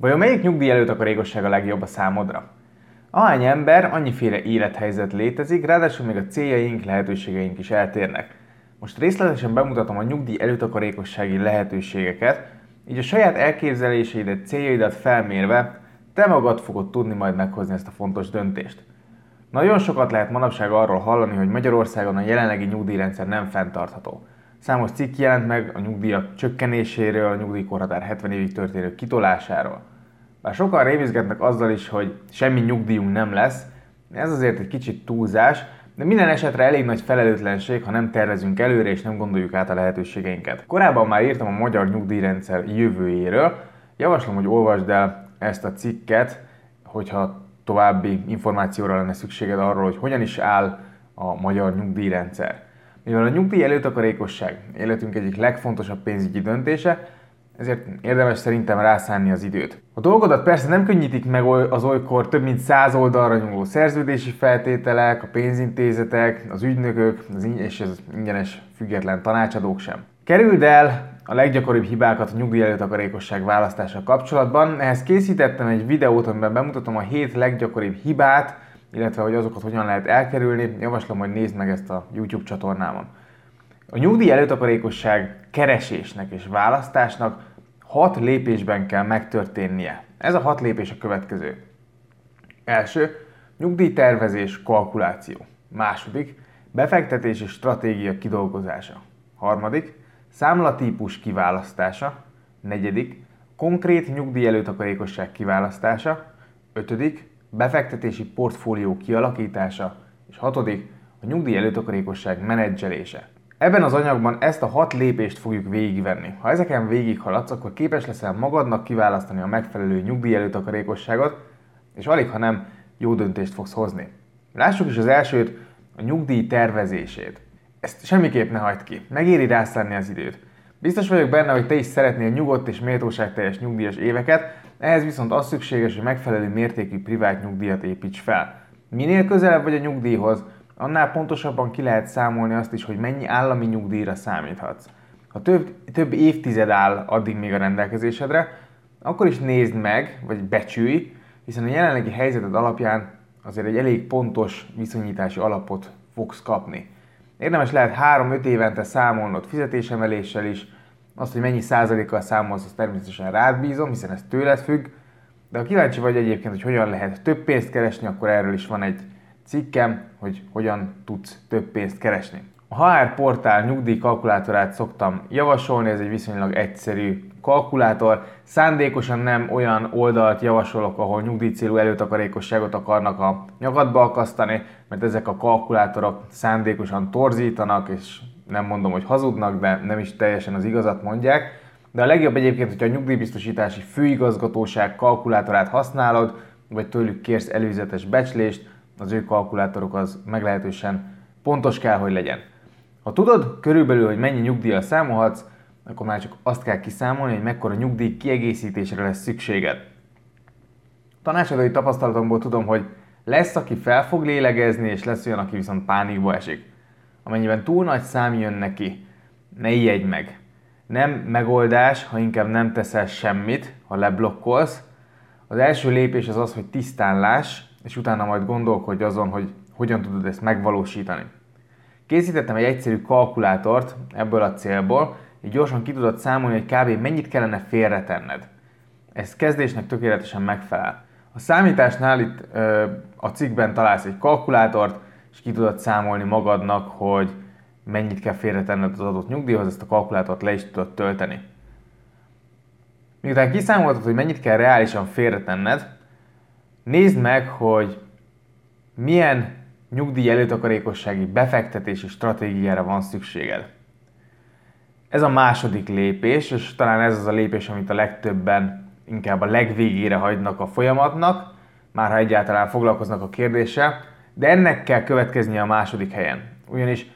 Vajon melyik nyugdíj előtakarékosság a legjobb a számodra? Ahány ember, annyiféle élethelyzet létezik, ráadásul még a céljaink, lehetőségeink is eltérnek. Most részletesen bemutatom a nyugdíj előtakarékossági lehetőségeket, így a saját elképzeléseidet, céljaidat felmérve te magad fogod tudni majd meghozni ezt a fontos döntést. Nagyon sokat lehet manapság arról hallani, hogy Magyarországon a jelenlegi nyugdíjrendszer nem fenntartható. Számos cikk jelent meg a nyugdíjak csökkenéséről, a nyugdíjkorhatár 70 évig történő kitolásáról. Bár sokan rémizgetnek azzal is, hogy semmi nyugdíjunk nem lesz, ez azért egy kicsit túlzás, de minden esetre elég nagy felelőtlenség, ha nem tervezünk előre és nem gondoljuk át a lehetőségeinket. Korábban már írtam a magyar nyugdíjrendszer jövőjéről, javaslom, hogy olvasd el ezt a cikket, hogyha további információra lenne szükséged arról, hogy hogyan is áll a magyar nyugdíjrendszer. Mivel a nyugdíj előtakarékosság életünk egyik legfontosabb pénzügyi döntése, ezért érdemes szerintem rászánni az időt. A dolgodat persze nem könnyítik meg az olykor több mint száz oldalra nyúló szerződési feltételek, a pénzintézetek, az ügynökök az és az ingyenes független tanácsadók sem. Kerüld el a leggyakoribb hibákat a nyugdíj előtakarékosság választása kapcsolatban. Ehhez készítettem egy videót, amiben bemutatom a 7 leggyakoribb hibát, illetve hogy azokat hogyan lehet elkerülni. Javaslom, hogy nézd meg ezt a YouTube csatornámon. A nyugdíj előtakarékosság keresésnek és választásnak hat lépésben kell megtörténnie. Ez a hat lépés a következő. Első, nyugdíjtervezés, kalkuláció. Második, befektetési stratégia kidolgozása. Harmadik, számlatípus kiválasztása. Negyedik, konkrét nyugdíj előtakarékosság kiválasztása. Ötödik, befektetési portfólió kialakítása. És hatodik, a nyugdíj előtakarékosság menedzselése. Ebben az anyagban ezt a hat lépést fogjuk végigvenni. Ha ezeken végighaladsz, akkor képes leszel magadnak kiválasztani a megfelelő nyugdíj előtakarékosságot, és alig, ha nem jó döntést fogsz hozni. Lássuk is az elsőt, a nyugdíj tervezését. Ezt semmiképp ne hagyd ki, megéri rászánni az időt. Biztos vagyok benne, hogy te is szeretnél nyugodt és méltóságteljes nyugdíjas éveket, ehhez viszont az szükséges, hogy megfelelő mértékű privát nyugdíjat építs fel. Minél közelebb vagy a nyugdíjhoz, annál pontosabban ki lehet számolni azt is, hogy mennyi állami nyugdíjra számíthatsz. Ha több, több évtized áll addig még a rendelkezésedre, akkor is nézd meg, vagy becsülj, hiszen a jelenlegi helyzeted alapján azért egy elég pontos viszonyítási alapot fogsz kapni. Érdemes lehet 3-5 évente számolnod fizetésemeléssel is, azt, hogy mennyi százalékkal számolsz, azt természetesen rád bízom, hiszen ez tőled függ, de ha kíváncsi vagy egyébként, hogy hogyan lehet több pénzt keresni, akkor erről is van egy cikkem, hogy hogyan tudsz több pénzt keresni. A HR portál nyugdíj kalkulátorát szoktam javasolni, ez egy viszonylag egyszerű kalkulátor. Szándékosan nem olyan oldalt javasolok, ahol nyugdíjcélú előtakarékosságot akarnak a nyakadba akasztani, mert ezek a kalkulátorok szándékosan torzítanak, és nem mondom, hogy hazudnak, de nem is teljesen az igazat mondják. De a legjobb egyébként, hogyha a nyugdíjbiztosítási főigazgatóság kalkulátorát használod, vagy tőlük kérsz előzetes becslést, az ő kalkulátorok az meglehetősen pontos kell, hogy legyen. Ha tudod körülbelül, hogy mennyi nyugdíjjal számolhatsz, akkor már csak azt kell kiszámolni, hogy mekkora nyugdíj kiegészítésre lesz szükséged. Tanácsadói tapasztalatomból tudom, hogy lesz, aki fel fog lélegezni, és lesz olyan, aki viszont pánikba esik. Amennyiben túl nagy szám jön neki, ne ijedj meg. Nem megoldás, ha inkább nem teszel semmit, ha leblokkolsz. Az első lépés az az, hogy tisztán láss, és utána majd gondolkodj azon, hogy hogyan tudod ezt megvalósítani. Készítettem egy egyszerű kalkulátort ebből a célból, így gyorsan ki tudod számolni, hogy kb. mennyit kellene félretenned. Ez kezdésnek tökéletesen megfelel. A számításnál itt ö, a cikkben találsz egy kalkulátort, és ki tudod számolni magadnak, hogy mennyit kell félretenned az adott nyugdíjhoz, ezt a kalkulátort le is tudod tölteni. Miután kiszámoltad, hogy mennyit kell reálisan félretenned, Nézd meg, hogy milyen nyugdíj előtakarékossági befektetési stratégiára van szükséged. Ez a második lépés, és talán ez az a lépés, amit a legtöbben inkább a legvégére hagynak a folyamatnak, már ha egyáltalán foglalkoznak a kérdéssel, de ennek kell következnie a második helyen. Ugyanis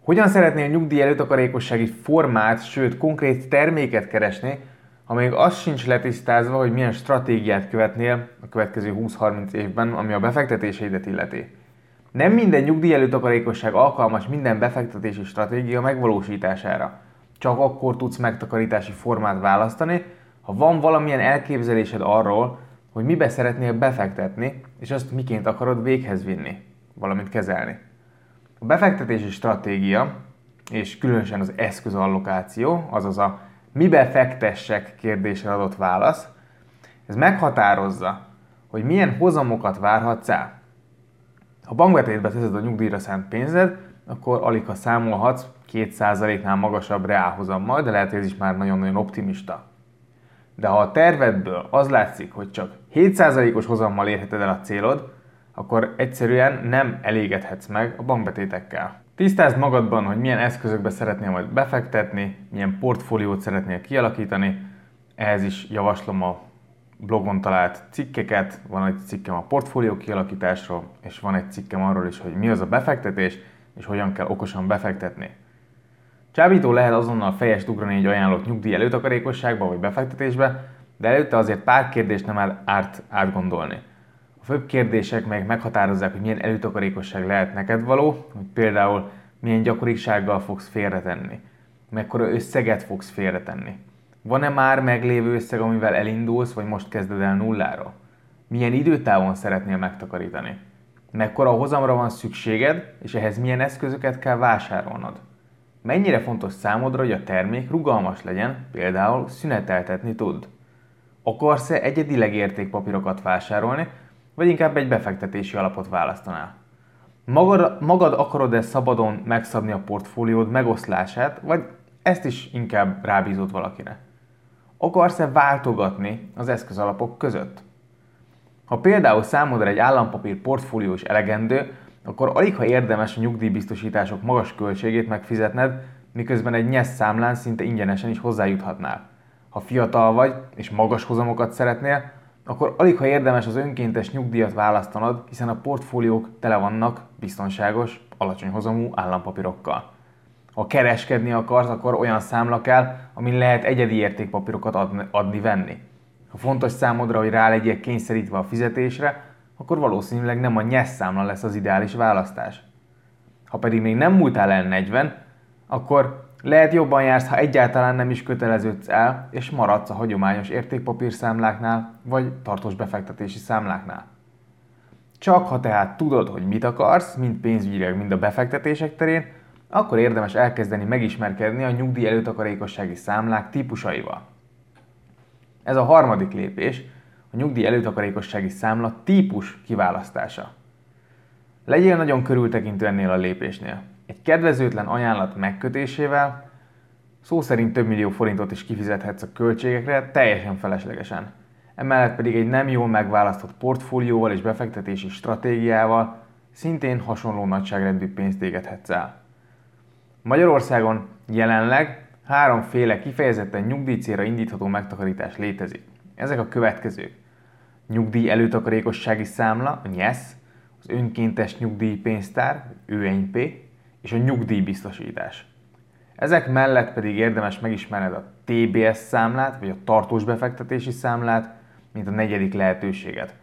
hogyan szeretnél nyugdíj előtakarékossági formát, sőt konkrét terméket keresni, ha még az sincs letisztázva, hogy milyen stratégiát követnél a következő 20-30 évben, ami a befektetéseidet illeti. Nem minden nyugdíj előtakarékosság alkalmas minden befektetési stratégia megvalósítására. Csak akkor tudsz megtakarítási formát választani, ha van valamilyen elképzelésed arról, hogy mibe szeretnél befektetni, és azt miként akarod véghez vinni, valamint kezelni. A befektetési stratégia, és különösen az eszközallokáció, azaz a mibe fektessek kérdésre adott válasz, ez meghatározza, hogy milyen hozamokat várhatsz el. Ha bankbetétbe teszed a nyugdíjra szánt pénzed, akkor alig ha számolhatsz 2%-nál magasabb reálhozammal, de lehet, hogy ez is már nagyon-nagyon optimista. De ha a tervedből az látszik, hogy csak 7%-os hozammal érheted el a célod, akkor egyszerűen nem elégedhetsz meg a bankbetétekkel. Tisztázd magadban, hogy milyen eszközökbe szeretnél majd befektetni, milyen portfóliót szeretnél kialakítani. Ehhez is javaslom a blogon talált cikkeket, van egy cikkem a portfólió kialakításról, és van egy cikkem arról is, hogy mi az a befektetés, és hogyan kell okosan befektetni. Csábító lehet azonnal fejest ugrani egy ajánlott nyugdíj előtakarékosságba vagy befektetésbe, de előtte azért pár kérdést nem árt átgondolni. A főbb kérdések, melyek meghatározzák, hogy milyen előtakarékosság lehet neked való, hogy például milyen gyakorisággal fogsz félretenni, mekkora összeget fogsz félretenni. Van-e már meglévő összeg, amivel elindulsz, vagy most kezded el nullára? Milyen időtávon szeretnél megtakarítani? Mekkora hozamra van szükséged, és ehhez milyen eszközöket kell vásárolnod? Mennyire fontos számodra, hogy a termék rugalmas legyen, például szüneteltetni tud? Akarsz-e egyedileg értékpapírokat vásárolni, vagy inkább egy befektetési alapot választanál? Magad, magad akarod-e szabadon megszabni a portfóliód megoszlását, vagy ezt is inkább rábízod valakire? Akarsz-e váltogatni az eszközalapok között? Ha például számodra egy állampapír portfólió is elegendő, akkor alig ha érdemes a nyugdíjbiztosítások magas költségét megfizetned, miközben egy nyesz számlán szinte ingyenesen is hozzájuthatnál. Ha fiatal vagy és magas hozamokat szeretnél, akkor alig ha érdemes az önkéntes nyugdíjat választanod, hiszen a portfóliók tele vannak biztonságos, alacsony hozamú állampapírokkal. Ha kereskedni akarsz, akkor olyan számla kell, amin lehet egyedi értékpapírokat adni-venni. Ha fontos számodra, hogy rá legyél kényszerítve a fizetésre, akkor valószínűleg nem a nyesz számla lesz az ideális választás. Ha pedig még nem múltál el 40, akkor lehet jobban jársz, ha egyáltalán nem is köteleződsz el, és maradsz a hagyományos értékpapírszámláknál, vagy tartós befektetési számláknál. Csak ha tehát tudod, hogy mit akarsz, mind pénzügyileg, mind a befektetések terén, akkor érdemes elkezdeni megismerkedni a nyugdíj előtakarékossági számlák típusaival. Ez a harmadik lépés, a nyugdíj előtakarékossági számla típus kiválasztása. Legyél nagyon körültekintő ennél a lépésnél. Egy kedvezőtlen ajánlat megkötésével szó szerint több millió forintot is kifizethetsz a költségekre teljesen feleslegesen. Emellett pedig egy nem jól megválasztott portfólióval és befektetési stratégiával szintén hasonló nagyságrendű pénzt égethetsz el. Magyarországon jelenleg háromféle kifejezetten nyugdíjcélra indítható megtakarítás létezik. Ezek a következők. Nyugdíj előtakarékossági számla, a NYESZ, az önkéntes nyugdíjpénztár, ÖNP, és a nyugdíjbiztosítás. Ezek mellett pedig érdemes megismerned a TBS számlát, vagy a tartós befektetési számlát, mint a negyedik lehetőséget.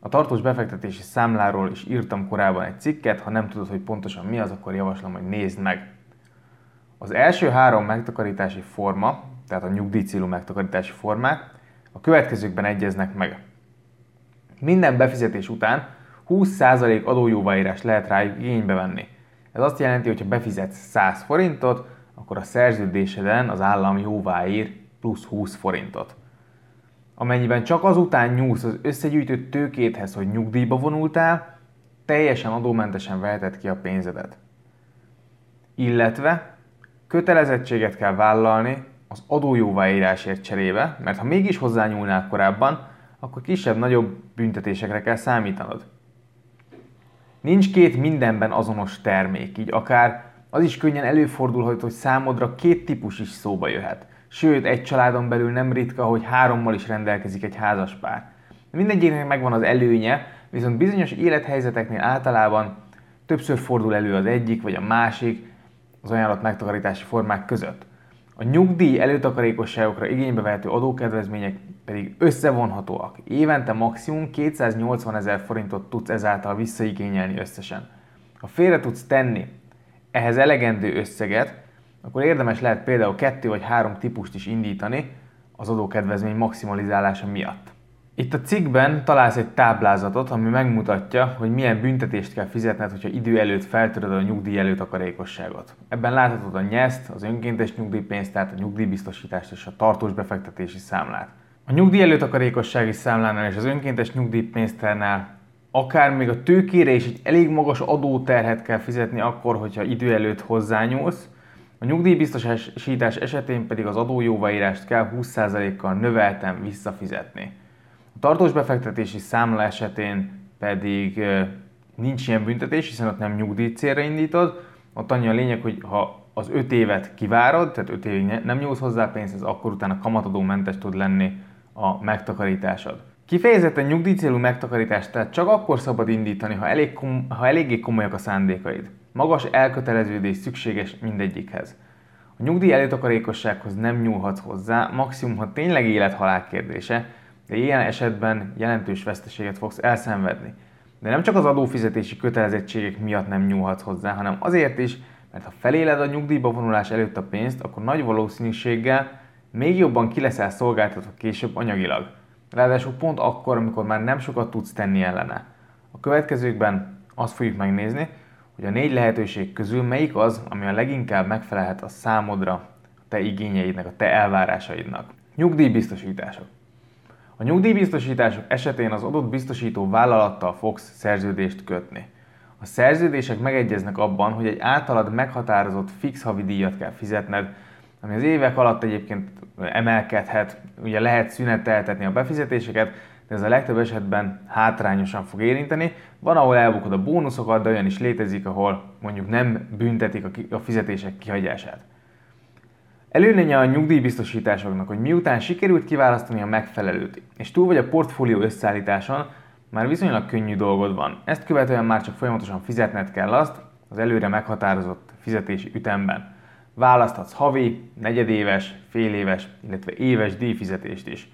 A tartós befektetési számláról is írtam korábban egy cikket, ha nem tudod, hogy pontosan mi az, akkor javaslom, hogy nézd meg. Az első három megtakarítási forma, tehát a nyugdíjcélú megtakarítási formák, a következőkben egyeznek meg. Minden befizetés után 20% adójóváírás lehet rájuk igénybe venni. Ez azt jelenti, hogy ha befizetsz 100 forintot, akkor a szerződéseden az állam jóváír plusz 20 forintot. Amennyiben csak azután nyúlsz az összegyűjtött tőkéthez, hogy nyugdíjba vonultál, teljesen adómentesen veheted ki a pénzedet. Illetve kötelezettséget kell vállalni az adójóváírásért cserébe, mert ha mégis hozzányúlnál korábban, akkor kisebb-nagyobb büntetésekre kell számítanod. Nincs két mindenben azonos termék, így akár az is könnyen előfordulhat, hogy számodra két típus is szóba jöhet. Sőt, egy családon belül nem ritka, hogy hárommal is rendelkezik egy házaspár. Mindegyiknek megvan az előnye, viszont bizonyos élethelyzeteknél általában többször fordul elő az egyik vagy a másik az ajánlott megtakarítási formák között. A nyugdíj előtakarékosságokra igénybe vehető adókedvezmények pedig összevonhatóak. Évente maximum 280 ezer forintot tudsz ezáltal visszaigényelni összesen. Ha félre tudsz tenni ehhez elegendő összeget, akkor érdemes lehet például kettő vagy három típust is indítani, az adókedvezmény maximalizálása miatt. Itt a cikkben találsz egy táblázatot, ami megmutatja, hogy milyen büntetést kell fizetned, hogyha idő előtt feltöröd a nyugdíj előtakarékosságot. Ebben láthatod a nyeszt, az önkéntes nyugdíjpénztárt, a nyugdíjbiztosítást és a tartós befektetési számlát. A nyugdíj előtakarékossági számlánál és az önkéntes nyugdíjpénztárnál akár még a tőkére is egy elég magas adóterhet kell fizetni akkor, hogyha idő előtt hozzányúlsz, a nyugdíjbiztosítás esetén pedig az adójóvaírást kell 20%-kal növelten visszafizetni. A tartós befektetési számla esetén pedig nincs ilyen büntetés, hiszen ott nem nyugdíj célra indítod, ott annyi a lényeg, hogy ha az 5 évet kivárod, tehát 5 évig nem nyúlsz hozzá pénzt, ez akkor utána kamatadómentes tud lenni a megtakarításod. Kifejezetten nyugdíjcélú megtakarítást tehát csak akkor szabad indítani, ha, elég kom- ha eléggé komolyak a szándékaid. Magas elköteleződés szükséges mindegyikhez. A nyugdíj előtakarékossághoz nem nyúlhatsz hozzá, maximum ha tényleg élethalál kérdése, de ilyen esetben jelentős veszteséget fogsz elszenvedni. De nem csak az adófizetési kötelezettségek miatt nem nyúlhatsz hozzá, hanem azért is, mert ha feléled a nyugdíjba vonulás előtt a pénzt, akkor nagy valószínűséggel még jobban ki leszel szolgáltatva később anyagilag. Ráadásul pont akkor, amikor már nem sokat tudsz tenni ellene. A következőkben azt fogjuk megnézni, hogy a négy lehetőség közül melyik az, ami a leginkább megfelelhet a számodra, a te igényeidnek, a te elvárásaidnak. Nyugdíjbiztosítások. A nyugdíjbiztosítások esetén az adott biztosító vállalattal fogsz szerződést kötni. A szerződések megegyeznek abban, hogy egy általad meghatározott fix havi díjat kell fizetned, ami az évek alatt egyébként emelkedhet, ugye lehet szüneteltetni a befizetéseket, de ez a legtöbb esetben hátrányosan fog érinteni. Van, ahol elbukod a bónuszokat, de olyan is létezik, ahol mondjuk nem büntetik a fizetések kihagyását. Előnye a nyugdíjbiztosításoknak, hogy miután sikerült kiválasztani a megfelelőt, és túl vagy a portfólió összeállításon, már viszonylag könnyű dolgod van. Ezt követően már csak folyamatosan fizetned kell azt az előre meghatározott fizetési ütemben. Választhatsz havi, negyedéves, féléves, illetve éves díjfizetést is.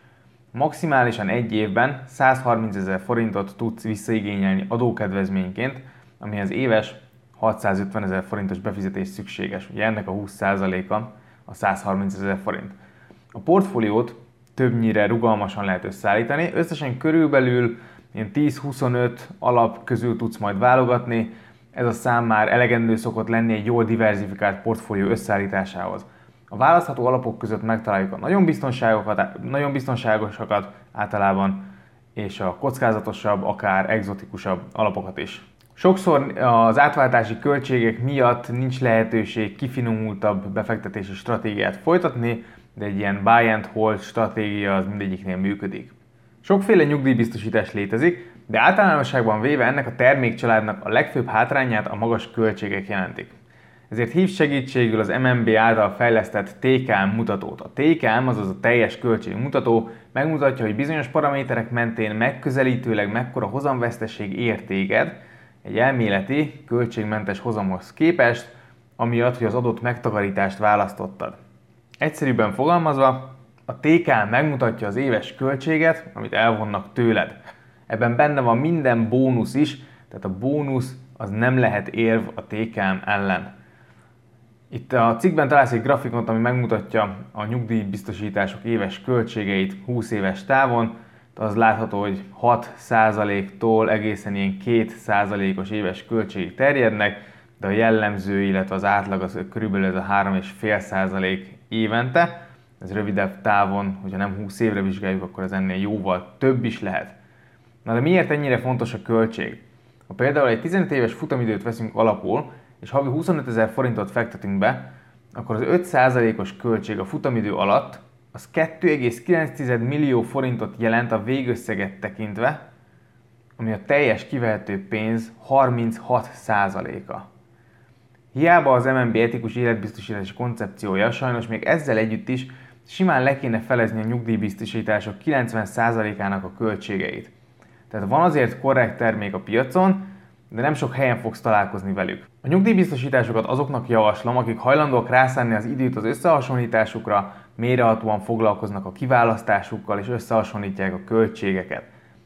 Maximálisan egy évben 130 ezer forintot tudsz visszaigényelni adókedvezményként, ami az éves 650 ezer forintos befizetés szükséges. Ugye ennek a 20%-a a 130 ezer forint. A portfóliót többnyire rugalmasan lehet összeállítani, összesen körülbelül ilyen 10-25 alap közül tudsz majd válogatni, ez a szám már elegendő szokott lenni egy jól diversifikált portfólió összeállításához. A választható alapok között megtaláljuk a nagyon, biztonságokat, nagyon biztonságosakat általában, és a kockázatosabb, akár egzotikusabb alapokat is. Sokszor az átváltási költségek miatt nincs lehetőség kifinomultabb befektetési stratégiát folytatni, de egy ilyen buy and hold stratégia az mindegyiknél működik. Sokféle nyugdíjbiztosítás létezik, de általánosságban véve ennek a termékcsaládnak a legfőbb hátrányát a magas költségek jelentik. Ezért hív segítségül az MNB által fejlesztett TKM mutatót. A TKM, azaz a teljes költség mutató, megmutatja, hogy bizonyos paraméterek mentén megközelítőleg mekkora hozamveszteség ér téged egy elméleti, költségmentes hozamhoz képest, amiatt, hogy az adott megtakarítást választottad. Egyszerűbben fogalmazva, a TKM megmutatja az éves költséget, amit elvonnak tőled. Ebben benne van minden bónusz is, tehát a bónusz az nem lehet érv a TKM ellen. Itt a cikkben találsz egy grafikont, ami megmutatja a nyugdíjbiztosítások éves költségeit 20 éves távon. Az látható, hogy 6%-tól egészen ilyen 2%-os éves költségig terjednek, de a jellemző, illetve az átlag az körülbelül ez a 3,5% évente. Ez rövidebb távon, hogyha nem 20 évre vizsgáljuk, akkor ez ennél jóval több is lehet. Na de miért ennyire fontos a költség? Ha például egy 15 éves futamidőt veszünk alapul, és havi 25 ezer forintot fektetünk be, akkor az 5%-os költség a futamidő alatt az 2,9 millió forintot jelent a végösszeget tekintve, ami a teljes kivehető pénz 36%-a. Hiába az MNB etikus életbiztosítási koncepciója, sajnos még ezzel együtt is simán le kéne felezni a nyugdíjbiztosítások 90%-ának a költségeit. Tehát van azért korrekt termék a piacon, de nem sok helyen fogsz találkozni velük. A nyugdíjbiztosításokat azoknak javaslom, akik hajlandóak rászánni az időt az összehasonlításukra, mérehatóan foglalkoznak a kiválasztásukkal és összehasonlítják a költségeket.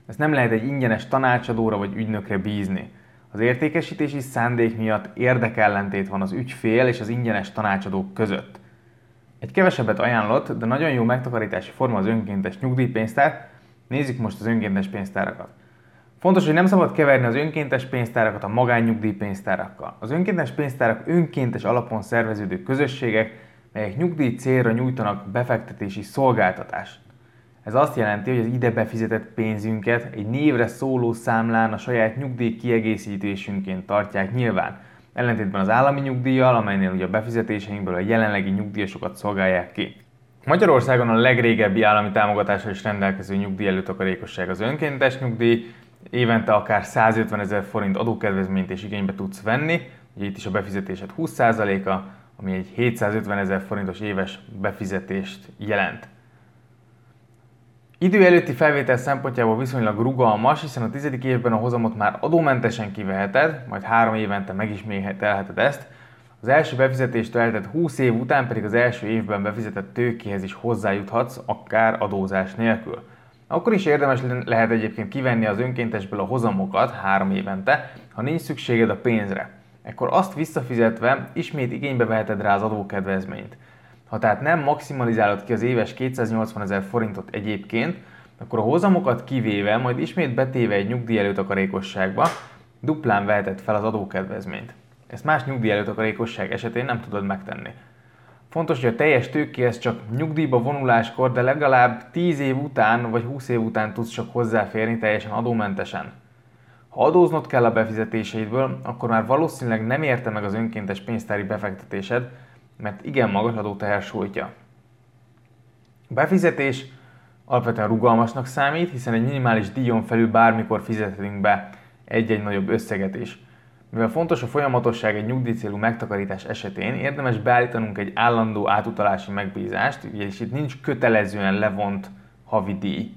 Ezt nem lehet egy ingyenes tanácsadóra vagy ügynökre bízni. Az értékesítési szándék miatt érdekellentét van az ügyfél és az ingyenes tanácsadók között. Egy kevesebbet ajánlott, de nagyon jó megtakarítási forma az önkéntes nyugdíjpénztár. Nézzük most az önkéntes pénztárakat. Fontos, hogy nem szabad keverni az önkéntes pénztárakat a magánnyugdíjpénztárakkal. Az önkéntes pénztárak önkéntes alapon szerveződő közösségek, melyek nyugdíj célra nyújtanak befektetési szolgáltatást. Ez azt jelenti, hogy az ide befizetett pénzünket egy névre szóló számlán a saját nyugdíj kiegészítésünként tartják nyilván, ellentétben az állami nyugdíjjal, amelynél ugye a befizetéseinkből a jelenlegi nyugdíjasokat szolgálják ki. Magyarországon a legrégebbi állami támogatásra is rendelkező nyugdíj előtakarékosság az önkéntes nyugdíj, évente akár 150 ezer forint adókedvezményt és igénybe tudsz venni, ugye itt is a befizetésed 20%-a, ami egy 750 ezer forintos éves befizetést jelent. Idő előtti felvétel szempontjából viszonylag rugalmas, hiszen a tizedik évben a hozamot már adómentesen kiveheted, majd három évente megismételheted ezt. Az első befizetést eltett 20 év után pedig az első évben befizetett tőkéhez is hozzájuthatsz, akár adózás nélkül. Akkor is érdemes lehet egyébként kivenni az önkéntesből a hozamokat három évente, ha nincs szükséged a pénzre. Ekkor azt visszafizetve ismét igénybe veheted rá az adókedvezményt. Ha tehát nem maximalizálod ki az éves 280 ezer forintot egyébként, akkor a hozamokat kivéve, majd ismét betéve egy nyugdíj előtakarékosságba, duplán veheted fel az adókedvezményt. Ezt más nyugdíj előtakarékosság esetén nem tudod megtenni. Fontos, hogy a teljes tőkéhez csak nyugdíjba vonuláskor, de legalább 10 év után vagy 20 év után tudsz csak hozzáférni teljesen adómentesen. Ha adóznod kell a befizetéseidből, akkor már valószínűleg nem érte meg az önkéntes pénztári befektetésed, mert igen magas adóteher sújtja. A befizetés alapvetően rugalmasnak számít, hiszen egy minimális díjon felül bármikor fizethetünk be egy-egy nagyobb összeget is. Mivel fontos a folyamatosság egy nyugdíjcélú megtakarítás esetén, érdemes beállítanunk egy állandó átutalási megbízást, és itt nincs kötelezően levont havi díj.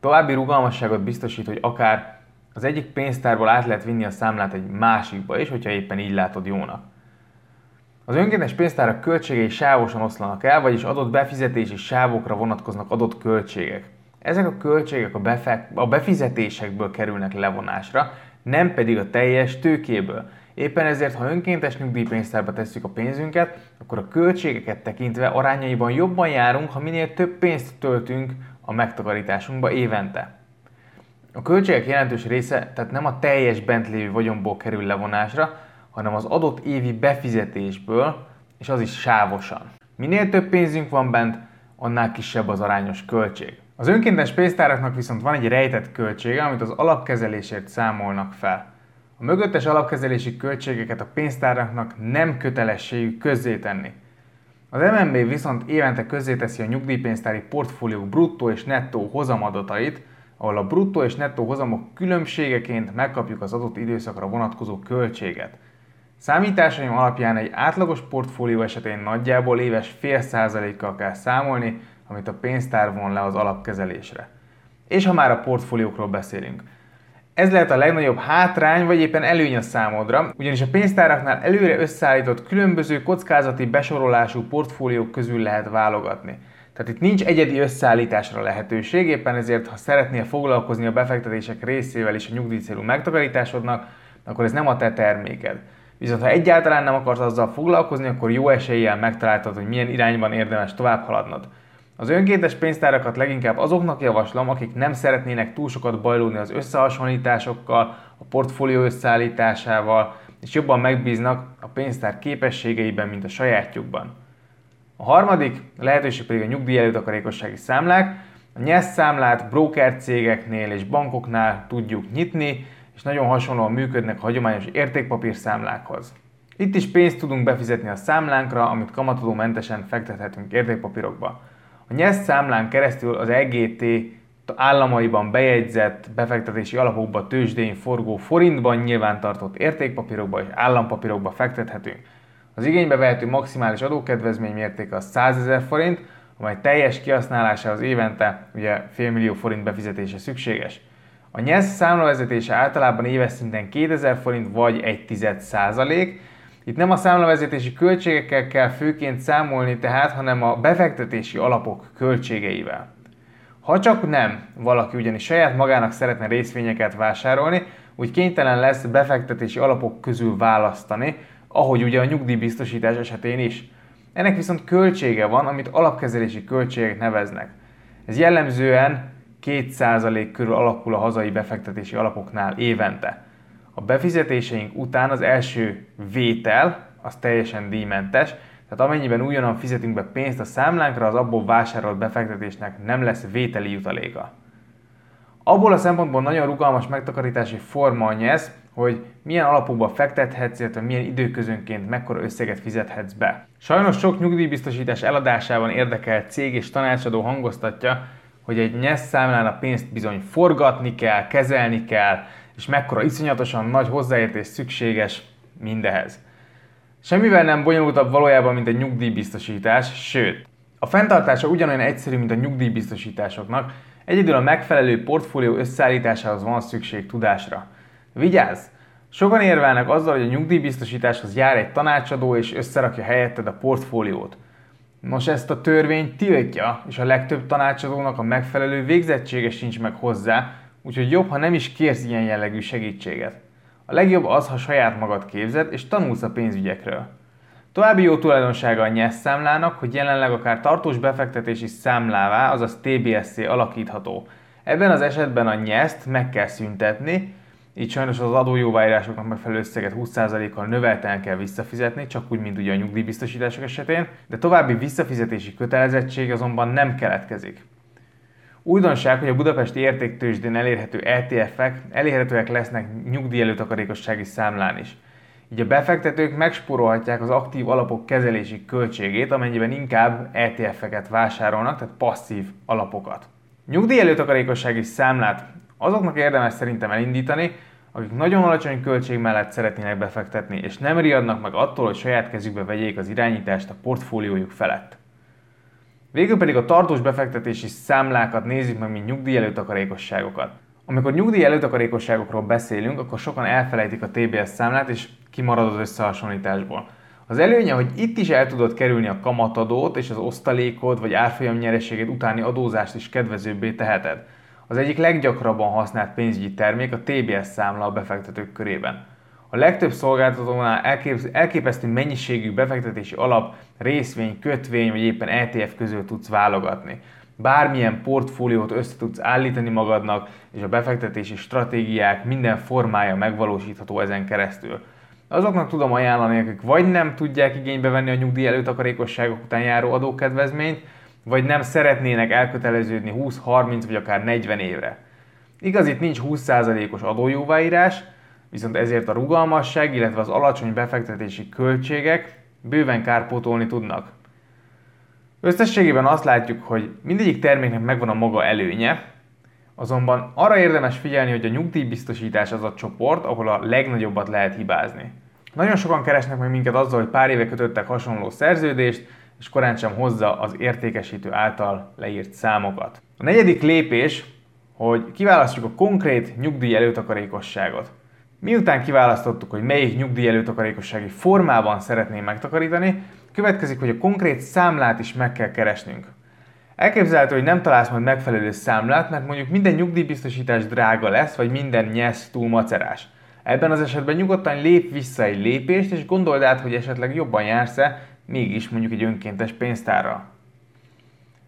További rugalmasságot biztosít, hogy akár az egyik pénztárból át lehet vinni a számlát egy másikba is, hogyha éppen így látod jónak. Az önkéntes pénztárak költségei sávosan oszlanak el, vagyis adott befizetési sávokra vonatkoznak adott költségek. Ezek a költségek a, befe- a befizetésekből kerülnek levonásra, nem pedig a teljes tőkéből. Éppen ezért, ha önkéntes nyugdíjpénztárba tesszük a pénzünket, akkor a költségeket tekintve arányaiban jobban járunk, ha minél több pénzt töltünk a megtakarításunkba évente. A költségek jelentős része tehát nem a teljes bent lévő vagyonból kerül levonásra, hanem az adott évi befizetésből, és az is sávosan. Minél több pénzünk van bent, annál kisebb az arányos költség. Az önkéntes pénztáraknak viszont van egy rejtett költsége, amit az alapkezelésért számolnak fel. A mögöttes alapkezelési költségeket a pénztáraknak nem kötelességük közzétenni. Az MNB viszont évente közzéteszi a nyugdíjpénztári portfólió bruttó és nettó hozamadatait, ahol a bruttó és nettó hozamok különbségeként megkapjuk az adott időszakra vonatkozó költséget. Számításaim alapján egy átlagos portfólió esetén nagyjából éves fél százalékkal kell számolni, amit a pénztár von le az alapkezelésre. És ha már a portfóliókról beszélünk. Ez lehet a legnagyobb hátrány, vagy éppen előny a számodra, ugyanis a pénztáraknál előre összeállított különböző kockázati besorolású portfóliók közül lehet válogatni. Tehát itt nincs egyedi összeállításra lehetőség, éppen ezért, ha szeretnél foglalkozni a befektetések részével és a nyugdíjcélú megtakarításodnak, akkor ez nem a te terméked. Viszont ha egyáltalán nem akarsz azzal foglalkozni, akkor jó eséllyel megtaláltad, hogy milyen irányban érdemes tovább haladnod. Az önkéntes pénztárakat leginkább azoknak javaslom, akik nem szeretnének túl sokat bajlódni az összehasonlításokkal, a portfólió összeállításával, és jobban megbíznak a pénztár képességeiben, mint a sajátjukban. A harmadik lehetőség pedig a nyugdíj előtakarékossági számlák. A nyesz számlát broker cégeknél és bankoknál tudjuk nyitni, és nagyon hasonlóan működnek a hagyományos értékpapír számlákhoz. Itt is pénzt tudunk befizetni a számlánkra, amit kamatodó mentesen fektethetünk értékpapírokba. A nyesz számlán keresztül az EGT államaiban bejegyzett befektetési alapokba tőzsdén forgó forintban nyilvántartott értékpapírokba és állampapírokba fektethetünk. Az igénybe vehető maximális adókedvezmény mértéke az 100 ezer forint, amely teljes kihasználásához évente ugye félmillió forint befizetése szükséges. A NYESZ számlavezetése általában éves szinten 2000 forint vagy 1 tized százalék. Itt nem a számlavezetési költségekkel kell főként számolni tehát, hanem a befektetési alapok költségeivel. Ha csak nem, valaki ugyanis saját magának szeretne részvényeket vásárolni, úgy kénytelen lesz befektetési alapok közül választani, ahogy ugye a nyugdíjbiztosítás esetén is. Ennek viszont költsége van, amit alapkezelési költségek neveznek. Ez jellemzően 2% körül alakul a hazai befektetési alapoknál évente. A befizetéseink után az első vétel, az teljesen díjmentes, tehát amennyiben újonnan fizetünk be pénzt a számlánkra, az abból vásárolt befektetésnek nem lesz vételi jutaléka. Abból a szempontból nagyon rugalmas megtakarítási forma a nyesz, hogy milyen alapokba fektethetsz, illetve milyen időközönként mekkora összeget fizethetsz be. Sajnos sok nyugdíjbiztosítás eladásában érdekelt cég és tanácsadó hangoztatja, hogy egy nyesz számlán a pénzt bizony forgatni kell, kezelni kell, és mekkora iszonyatosan nagy hozzáértés szükséges mindehez. Semmivel nem bonyolultabb valójában, mint egy nyugdíjbiztosítás, sőt, a fenntartása ugyanolyan egyszerű, mint a nyugdíjbiztosításoknak, egyedül a megfelelő portfólió összeállításához van szükség tudásra. Vigyázz! Sokan érvelnek azzal, hogy a nyugdíjbiztosításhoz jár egy tanácsadó és összerakja helyetted a portfóliót. Nos, ezt a törvény tiltja, és a legtöbb tanácsadónak a megfelelő végzettsége sincs meg hozzá, úgyhogy jobb, ha nem is kérsz ilyen jellegű segítséget. A legjobb az, ha saját magad képzed és tanulsz a pénzügyekről. További jó tulajdonsága a NYESZ számlának, hogy jelenleg akár tartós befektetési számlává, azaz TBSC alakítható. Ebben az esetben a NYESZ-t meg kell szüntetni, így sajnos az adójóváírásoknak megfelelő összeget 20%-kal növelten kell visszafizetni, csak úgy, mint ugye a nyugdíjbiztosítások esetén, de további visszafizetési kötelezettség azonban nem keletkezik. Újdonság, hogy a budapesti értéktősdén elérhető ETF-ek elérhetőek lesznek nyugdíjelőtakarékossági számlán is. Így a befektetők megspórolhatják az aktív alapok kezelési költségét, amennyiben inkább ETF-eket vásárolnak, tehát passzív alapokat. Nyugdíjelőtakarékossági számlát azoknak érdemes szerintem elindítani, akik nagyon alacsony költség mellett szeretnének befektetni, és nem riadnak meg attól, hogy saját kezükbe vegyék az irányítást a portfóliójuk felett. Végül pedig a tartós befektetési számlákat nézzük meg, mint nyugdíj előtakarékosságokat. Amikor nyugdíj előtakarékosságokról beszélünk, akkor sokan elfelejtik a TBS számlát, és kimarad az összehasonlításból. Az előnye, hogy itt is el tudod kerülni a kamatadót és az osztalékod vagy árfolyam nyereséged utáni adózást is kedvezőbbé teheted. Az egyik leggyakrabban használt pénzügyi termék a TBS számla a befektetők körében. A legtöbb szolgáltatónál elképesztő mennyiségű befektetési alap, részvény, kötvény vagy éppen ETF közül tudsz válogatni. Bármilyen portfóliót össze tudsz állítani magadnak, és a befektetési stratégiák minden formája megvalósítható ezen keresztül. Azoknak tudom ajánlani, akik vagy nem tudják igénybe venni a nyugdíj előtakarékosságok után járó adókedvezményt, vagy nem szeretnének elköteleződni 20-30 vagy akár 40 évre. Igaz, itt nincs 20%-os adójóváírás, viszont ezért a rugalmasság, illetve az alacsony befektetési költségek bőven kárpótolni tudnak. Összességében azt látjuk, hogy mindegyik terméknek megvan a maga előnye, azonban arra érdemes figyelni, hogy a nyugdíjbiztosítás az a csoport, ahol a legnagyobbat lehet hibázni. Nagyon sokan keresnek meg minket azzal, hogy pár éve kötöttek hasonló szerződést, és korán sem hozza az értékesítő által leírt számokat. A negyedik lépés, hogy kiválasztjuk a konkrét nyugdíj előtakarékosságot. Miután kiválasztottuk, hogy melyik nyugdíj előtakarékossági formában szeretném megtakarítani, következik, hogy a konkrét számlát is meg kell keresnünk. Elképzelhető, hogy nem találsz majd megfelelő számlát, mert mondjuk minden nyugdíjbiztosítás drága lesz, vagy minden nyesz túl macerás. Ebben az esetben nyugodtan lép vissza egy lépést, és gondold át, hogy esetleg jobban jársz-e, mégis mondjuk egy önkéntes pénztárral.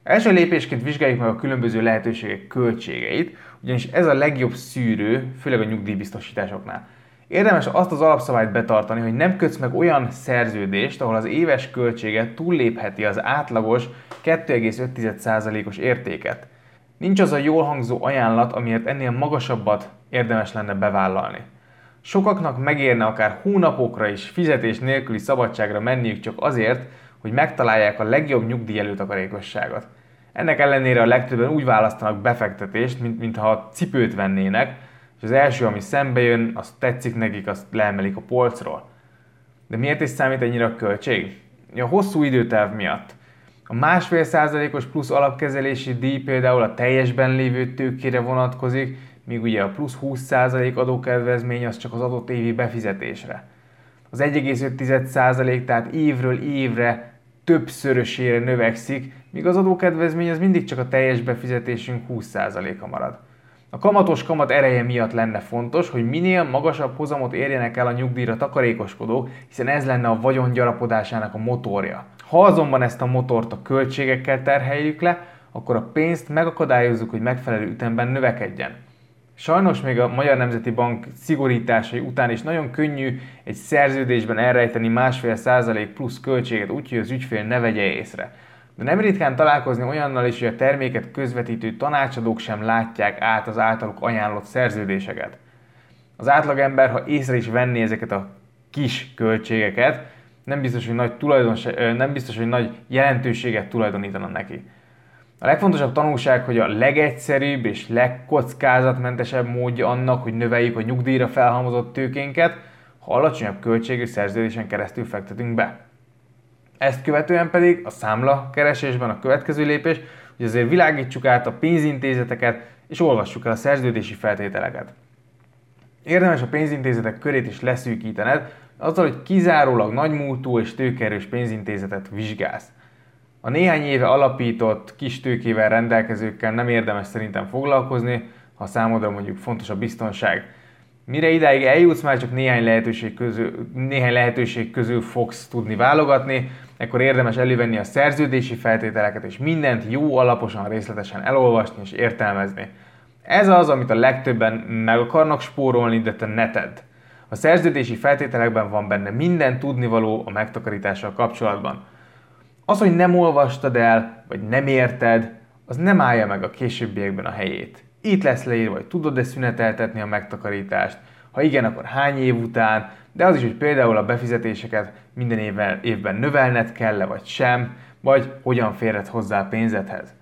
Első lépésként vizsgáljuk meg a különböző lehetőségek költségeit, ugyanis ez a legjobb szűrő, főleg a nyugdíjbiztosításoknál. Érdemes azt az alapszabályt betartani, hogy nem kötsz meg olyan szerződést, ahol az éves költsége túllépheti az átlagos 2,5%-os értéket. Nincs az a jól hangzó ajánlat, amiért ennél magasabbat érdemes lenne bevállalni. Sokaknak megérne akár hónapokra is fizetés nélküli szabadságra menniük csak azért, hogy megtalálják a legjobb nyugdíj előtakarékosságot. Ennek ellenére a legtöbben úgy választanak befektetést, mint, mintha cipőt vennének, és az első, ami szembe jön, az tetszik nekik, azt leemelik a polcról. De miért is számít ennyire a költség? A hosszú időterv miatt. A másfél százalékos plusz alapkezelési díj például a teljesben lévő tőkére vonatkozik, míg ugye a plusz 20% adókedvezmény az csak az adott évi befizetésre. Az 1,5% tehát évről évre többszörösére növekszik, míg az adókedvezmény az mindig csak a teljes befizetésünk 20%-a marad. A kamatos kamat ereje miatt lenne fontos, hogy minél magasabb hozamot érjenek el a nyugdíjra takarékoskodók, hiszen ez lenne a vagyon gyarapodásának a motorja. Ha azonban ezt a motort a költségekkel terheljük le, akkor a pénzt megakadályozzuk, hogy megfelelő ütemben növekedjen. Sajnos még a Magyar Nemzeti Bank szigorításai után is nagyon könnyű egy szerződésben elrejteni másfél százalék plusz költséget, úgyhogy az ügyfél ne vegye észre. De nem ritkán találkozni olyannal is, hogy a terméket közvetítő tanácsadók sem látják át az általuk ajánlott szerződéseket. Az átlagember, ha észre is venné ezeket a kis költségeket, nem biztos, hogy nagy, tulajdon, nem biztos, hogy nagy jelentőséget tulajdonítana neki. A legfontosabb tanulság, hogy a legegyszerűbb és legkockázatmentesebb módja annak, hogy növeljük a nyugdíjra felhalmozott tőkénket, ha alacsonyabb költségű szerződésen keresztül fektetünk be. Ezt követően pedig a számla keresésben a következő lépés, hogy azért világítsuk át a pénzintézeteket és olvassuk el a szerződési feltételeket. Érdemes a pénzintézetek körét is leszűkítened, azzal, hogy kizárólag nagymúltú és tőkerős pénzintézetet vizsgálsz. A néhány éve alapított kis tőkével rendelkezőkkel nem érdemes szerintem foglalkozni, ha számodra mondjuk fontos a biztonság. Mire idáig eljutsz, már csak néhány lehetőség közül, néhány lehetőség közül fogsz tudni válogatni, akkor érdemes elővenni a szerződési feltételeket, és mindent jó alaposan, részletesen elolvasni és értelmezni. Ez az, amit a legtöbben meg akarnak spórolni, de te ne tedd. A szerződési feltételekben van benne minden tudnivaló a megtakarítással kapcsolatban. Az, hogy nem olvastad el, vagy nem érted, az nem állja meg a későbbiekben a helyét. Itt lesz leírva, hogy tudod-e szüneteltetni a megtakarítást, ha igen, akkor hány év után, de az is, hogy például a befizetéseket minden évben, évben növelned kell-e vagy sem, vagy hogyan férhet hozzá a pénzedhez.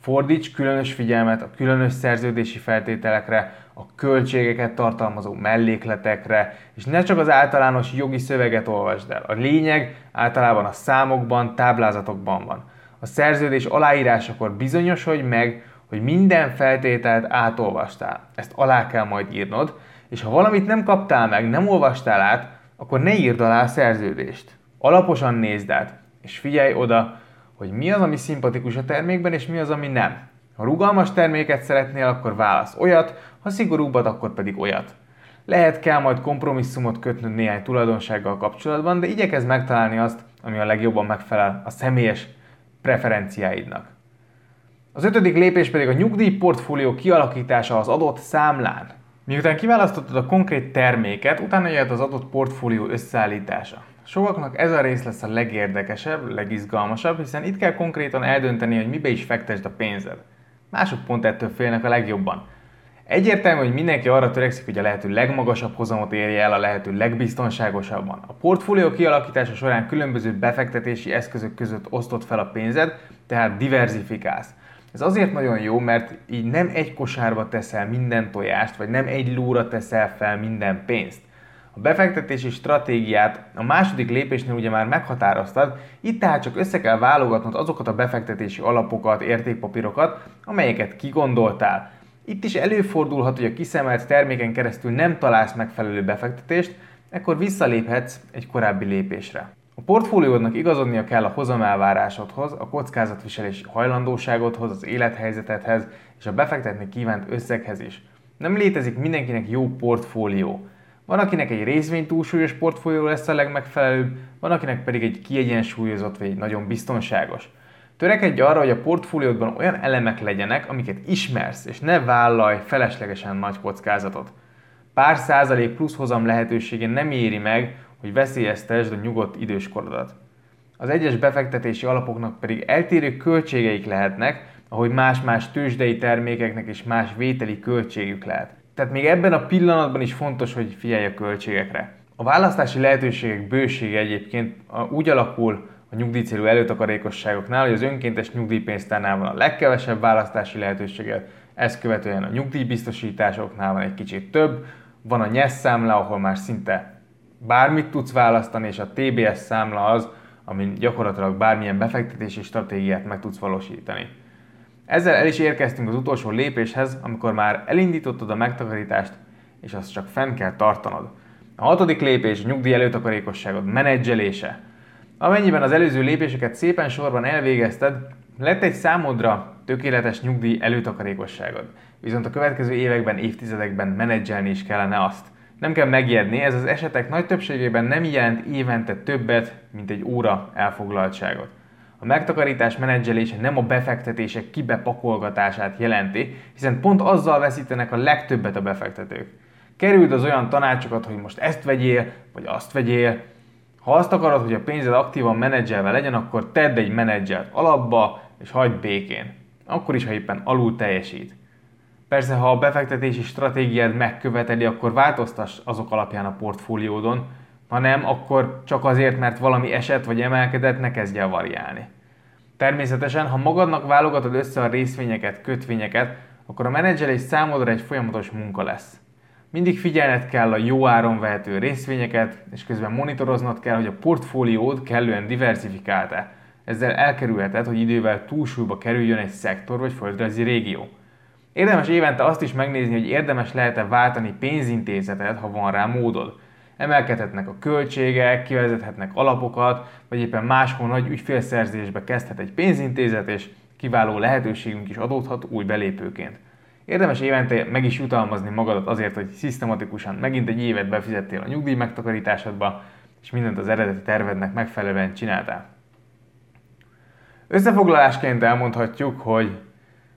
Fordíts különös figyelmet a különös szerződési feltételekre, a költségeket tartalmazó mellékletekre, és ne csak az általános jogi szöveget olvasd el. A lényeg általában a számokban, táblázatokban van. A szerződés aláírásakor bizonyosodj meg, hogy minden feltételt átolvastál. Ezt alá kell majd írnod, és ha valamit nem kaptál meg, nem olvastál át, akkor ne írd alá a szerződést. Alaposan nézd át, és figyelj oda, hogy mi az, ami szimpatikus a termékben, és mi az, ami nem. Ha rugalmas terméket szeretnél, akkor válasz olyat, ha szigorúbbat, akkor pedig olyat. Lehet kell majd kompromisszumot kötnöd néhány tulajdonsággal kapcsolatban, de igyekezz megtalálni azt, ami a legjobban megfelel a személyes preferenciáidnak. Az ötödik lépés pedig a nyugdíjportfólió kialakítása az adott számlán. Miután kiválasztottad a konkrét terméket, utána jöhet az adott portfólió összeállítása. Sokaknak ez a rész lesz a legérdekesebb, legizgalmasabb, hiszen itt kell konkrétan eldönteni, hogy mibe is fektesd a pénzed. Mások pont ettől félnek a legjobban. Egyértelmű, hogy mindenki arra törekszik, hogy a lehető legmagasabb hozamot érje el a lehető legbiztonságosabban. A portfólió kialakítása során különböző befektetési eszközök között osztott fel a pénzed, tehát diversifikálsz. Ez azért nagyon jó, mert így nem egy kosárba teszel minden tojást, vagy nem egy lóra teszel fel minden pénzt. Befektetési stratégiát a második lépésnél ugye már meghatároztad, itt tehát csak össze kell válogatnod azokat a befektetési alapokat, értékpapírokat, amelyeket kigondoltál. Itt is előfordulhat, hogy a kiszemelt terméken keresztül nem találsz megfelelő befektetést, ekkor visszaléphetsz egy korábbi lépésre. A portfóliódnak igazodnia kell a hozamelvárásodhoz, a kockázatviselési hajlandóságodhoz, az élethelyzetedhez és a befektetni kívánt összeghez is. Nem létezik mindenkinek jó portfólió. Van, akinek egy részvény túlsúlyos portfólió lesz a legmegfelelőbb, van, akinek pedig egy kiegyensúlyozott vagy egy nagyon biztonságos. Törekedj arra, hogy a portfóliódban olyan elemek legyenek, amiket ismersz, és ne vállalj feleslegesen nagy kockázatot. Pár százalék plusz hozam lehetősége nem éri meg, hogy veszélyeztesd a nyugodt időskorodat. Az egyes befektetési alapoknak pedig eltérő költségeik lehetnek, ahogy más-más tőzsdei termékeknek is más vételi költségük lehet. Tehát még ebben a pillanatban is fontos, hogy figyelj a költségekre. A választási lehetőségek bősége egyébként úgy alakul a nyugdíjcélú előtakarékosságoknál, hogy az önkéntes nyugdíjpénztárnál van a legkevesebb választási lehetősége, ezt követően a nyugdíjbiztosításoknál van egy kicsit több, van a nyesz számla, ahol már szinte bármit tudsz választani, és a TBS számla az, amin gyakorlatilag bármilyen befektetési stratégiát meg tudsz valósítani. Ezzel el is érkeztünk az utolsó lépéshez, amikor már elindítottad a megtakarítást, és azt csak fenn kell tartanod. A hatodik lépés a nyugdíj előtakarékosságod menedzselése. Amennyiben az előző lépéseket szépen sorban elvégezted, lett egy számodra tökéletes nyugdíj előtakarékosságod. viszont a következő években, évtizedekben menedzselni is kellene azt. Nem kell megijedni, ez az esetek nagy többségében nem jelent évente többet, mint egy óra elfoglaltságot. A megtakarítás menedzselése nem a befektetések kibepakolgatását jelenti, hiszen pont azzal veszítenek a legtöbbet a befektetők. Kerüld az olyan tanácsokat, hogy most ezt vegyél, vagy azt vegyél. Ha azt akarod, hogy a pénzed aktívan menedzselve legyen, akkor tedd egy menedzsert alapba, és hagyd békén. Akkor is, ha éppen alul teljesít. Persze, ha a befektetési stratégiád megköveteli, akkor változtass azok alapján a portfóliódon, ha nem, akkor csak azért, mert valami eset vagy emelkedett, ne kezdj el variálni. Természetesen, ha magadnak válogatod össze a részvényeket, kötvényeket, akkor a menedzselés számodra egy folyamatos munka lesz. Mindig figyelned kell a jó áron vehető részvényeket, és közben monitoroznod kell, hogy a portfóliód kellően diversifikált-e. Ezzel elkerülheted, hogy idővel túlsúlyba kerüljön egy szektor vagy földrajzi régió. Érdemes évente azt is megnézni, hogy érdemes lehet-e váltani pénzintézetet, ha van rá módod. Emelkedhetnek a költségek, kivezethetnek alapokat, vagy éppen máshol nagy ügyfélszerzésbe kezdhet egy pénzintézet, és kiváló lehetőségünk is adódhat új belépőként. Érdemes évente meg is jutalmazni magadat azért, hogy szisztematikusan megint egy évet befizettél a nyugdíj megtakarításodba, és mindent az eredeti tervednek megfelelően csináltál. Összefoglalásként elmondhatjuk, hogy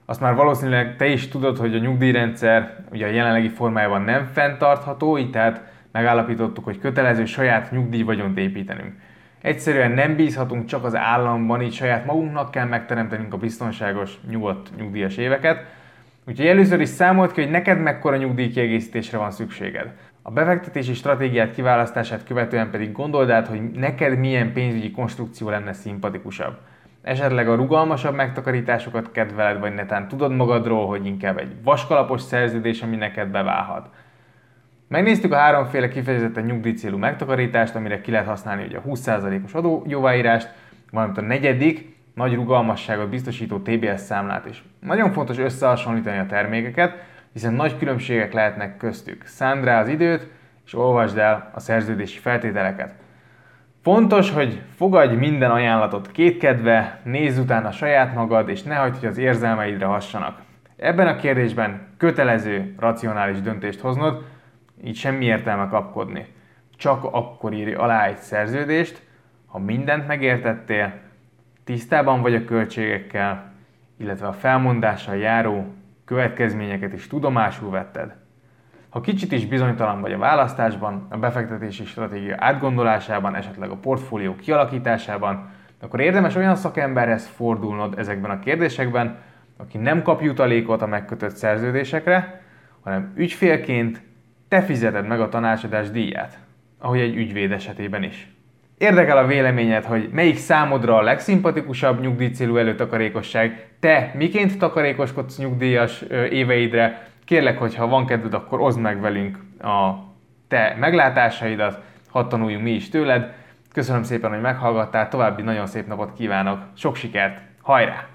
azt már valószínűleg te is tudod, hogy a nyugdíjrendszer ugye a jelenlegi formájában nem fenntartható, így tehát megállapítottuk, hogy kötelező saját nyugdíjvagyont építenünk. Egyszerűen nem bízhatunk csak az államban, így saját magunknak kell megteremtenünk a biztonságos, nyugodt nyugdíjas éveket. Úgyhogy először is számolt ki, hogy neked mekkora nyugdíjkiegészítésre van szükséged. A befektetési stratégiát kiválasztását követően pedig gondold át, hogy neked milyen pénzügyi konstrukció lenne szimpatikusabb. Esetleg a rugalmasabb megtakarításokat kedveled, vagy netán tudod magadról, hogy inkább egy vaskalapos szerződés, ami neked beválhat. Megnéztük a háromféle kifejezetten nyugdíjcélú megtakarítást, amire ki lehet használni ugye a 20%-os adójóváírást, valamint a negyedik, nagy rugalmasságot biztosító TBS számlát is. Nagyon fontos összehasonlítani a termékeket, hiszen nagy különbségek lehetnek köztük. Szánd rá az időt, és olvasd el a szerződési feltételeket. Fontos, hogy fogadj minden ajánlatot kétkedve, nézz utána saját magad, és ne hagyd, hogy az érzelmeidre hassanak. Ebben a kérdésben kötelező, racionális döntést hoznod, így semmi értelme kapkodni. Csak akkor írj alá egy szerződést, ha mindent megértettél, tisztában vagy a költségekkel, illetve a felmondással járó következményeket is tudomásul vetted. Ha kicsit is bizonytalan vagy a választásban, a befektetési stratégia átgondolásában, esetleg a portfólió kialakításában, akkor érdemes olyan szakemberhez fordulnod ezekben a kérdésekben, aki nem kap jutalékot a megkötött szerződésekre, hanem ügyfélként te fizeted meg a tanácsadás díját, ahogy egy ügyvéd esetében is. Érdekel a véleményed, hogy melyik számodra a legszimpatikusabb nyugdíjcélú előtakarékosság, te miként takarékoskodsz nyugdíjas éveidre, kérlek, hogy ha van kedved, akkor oszd meg velünk a te meglátásaidat, hadd tanuljunk mi is tőled. Köszönöm szépen, hogy meghallgattál, további nagyon szép napot kívánok, sok sikert, hajrá!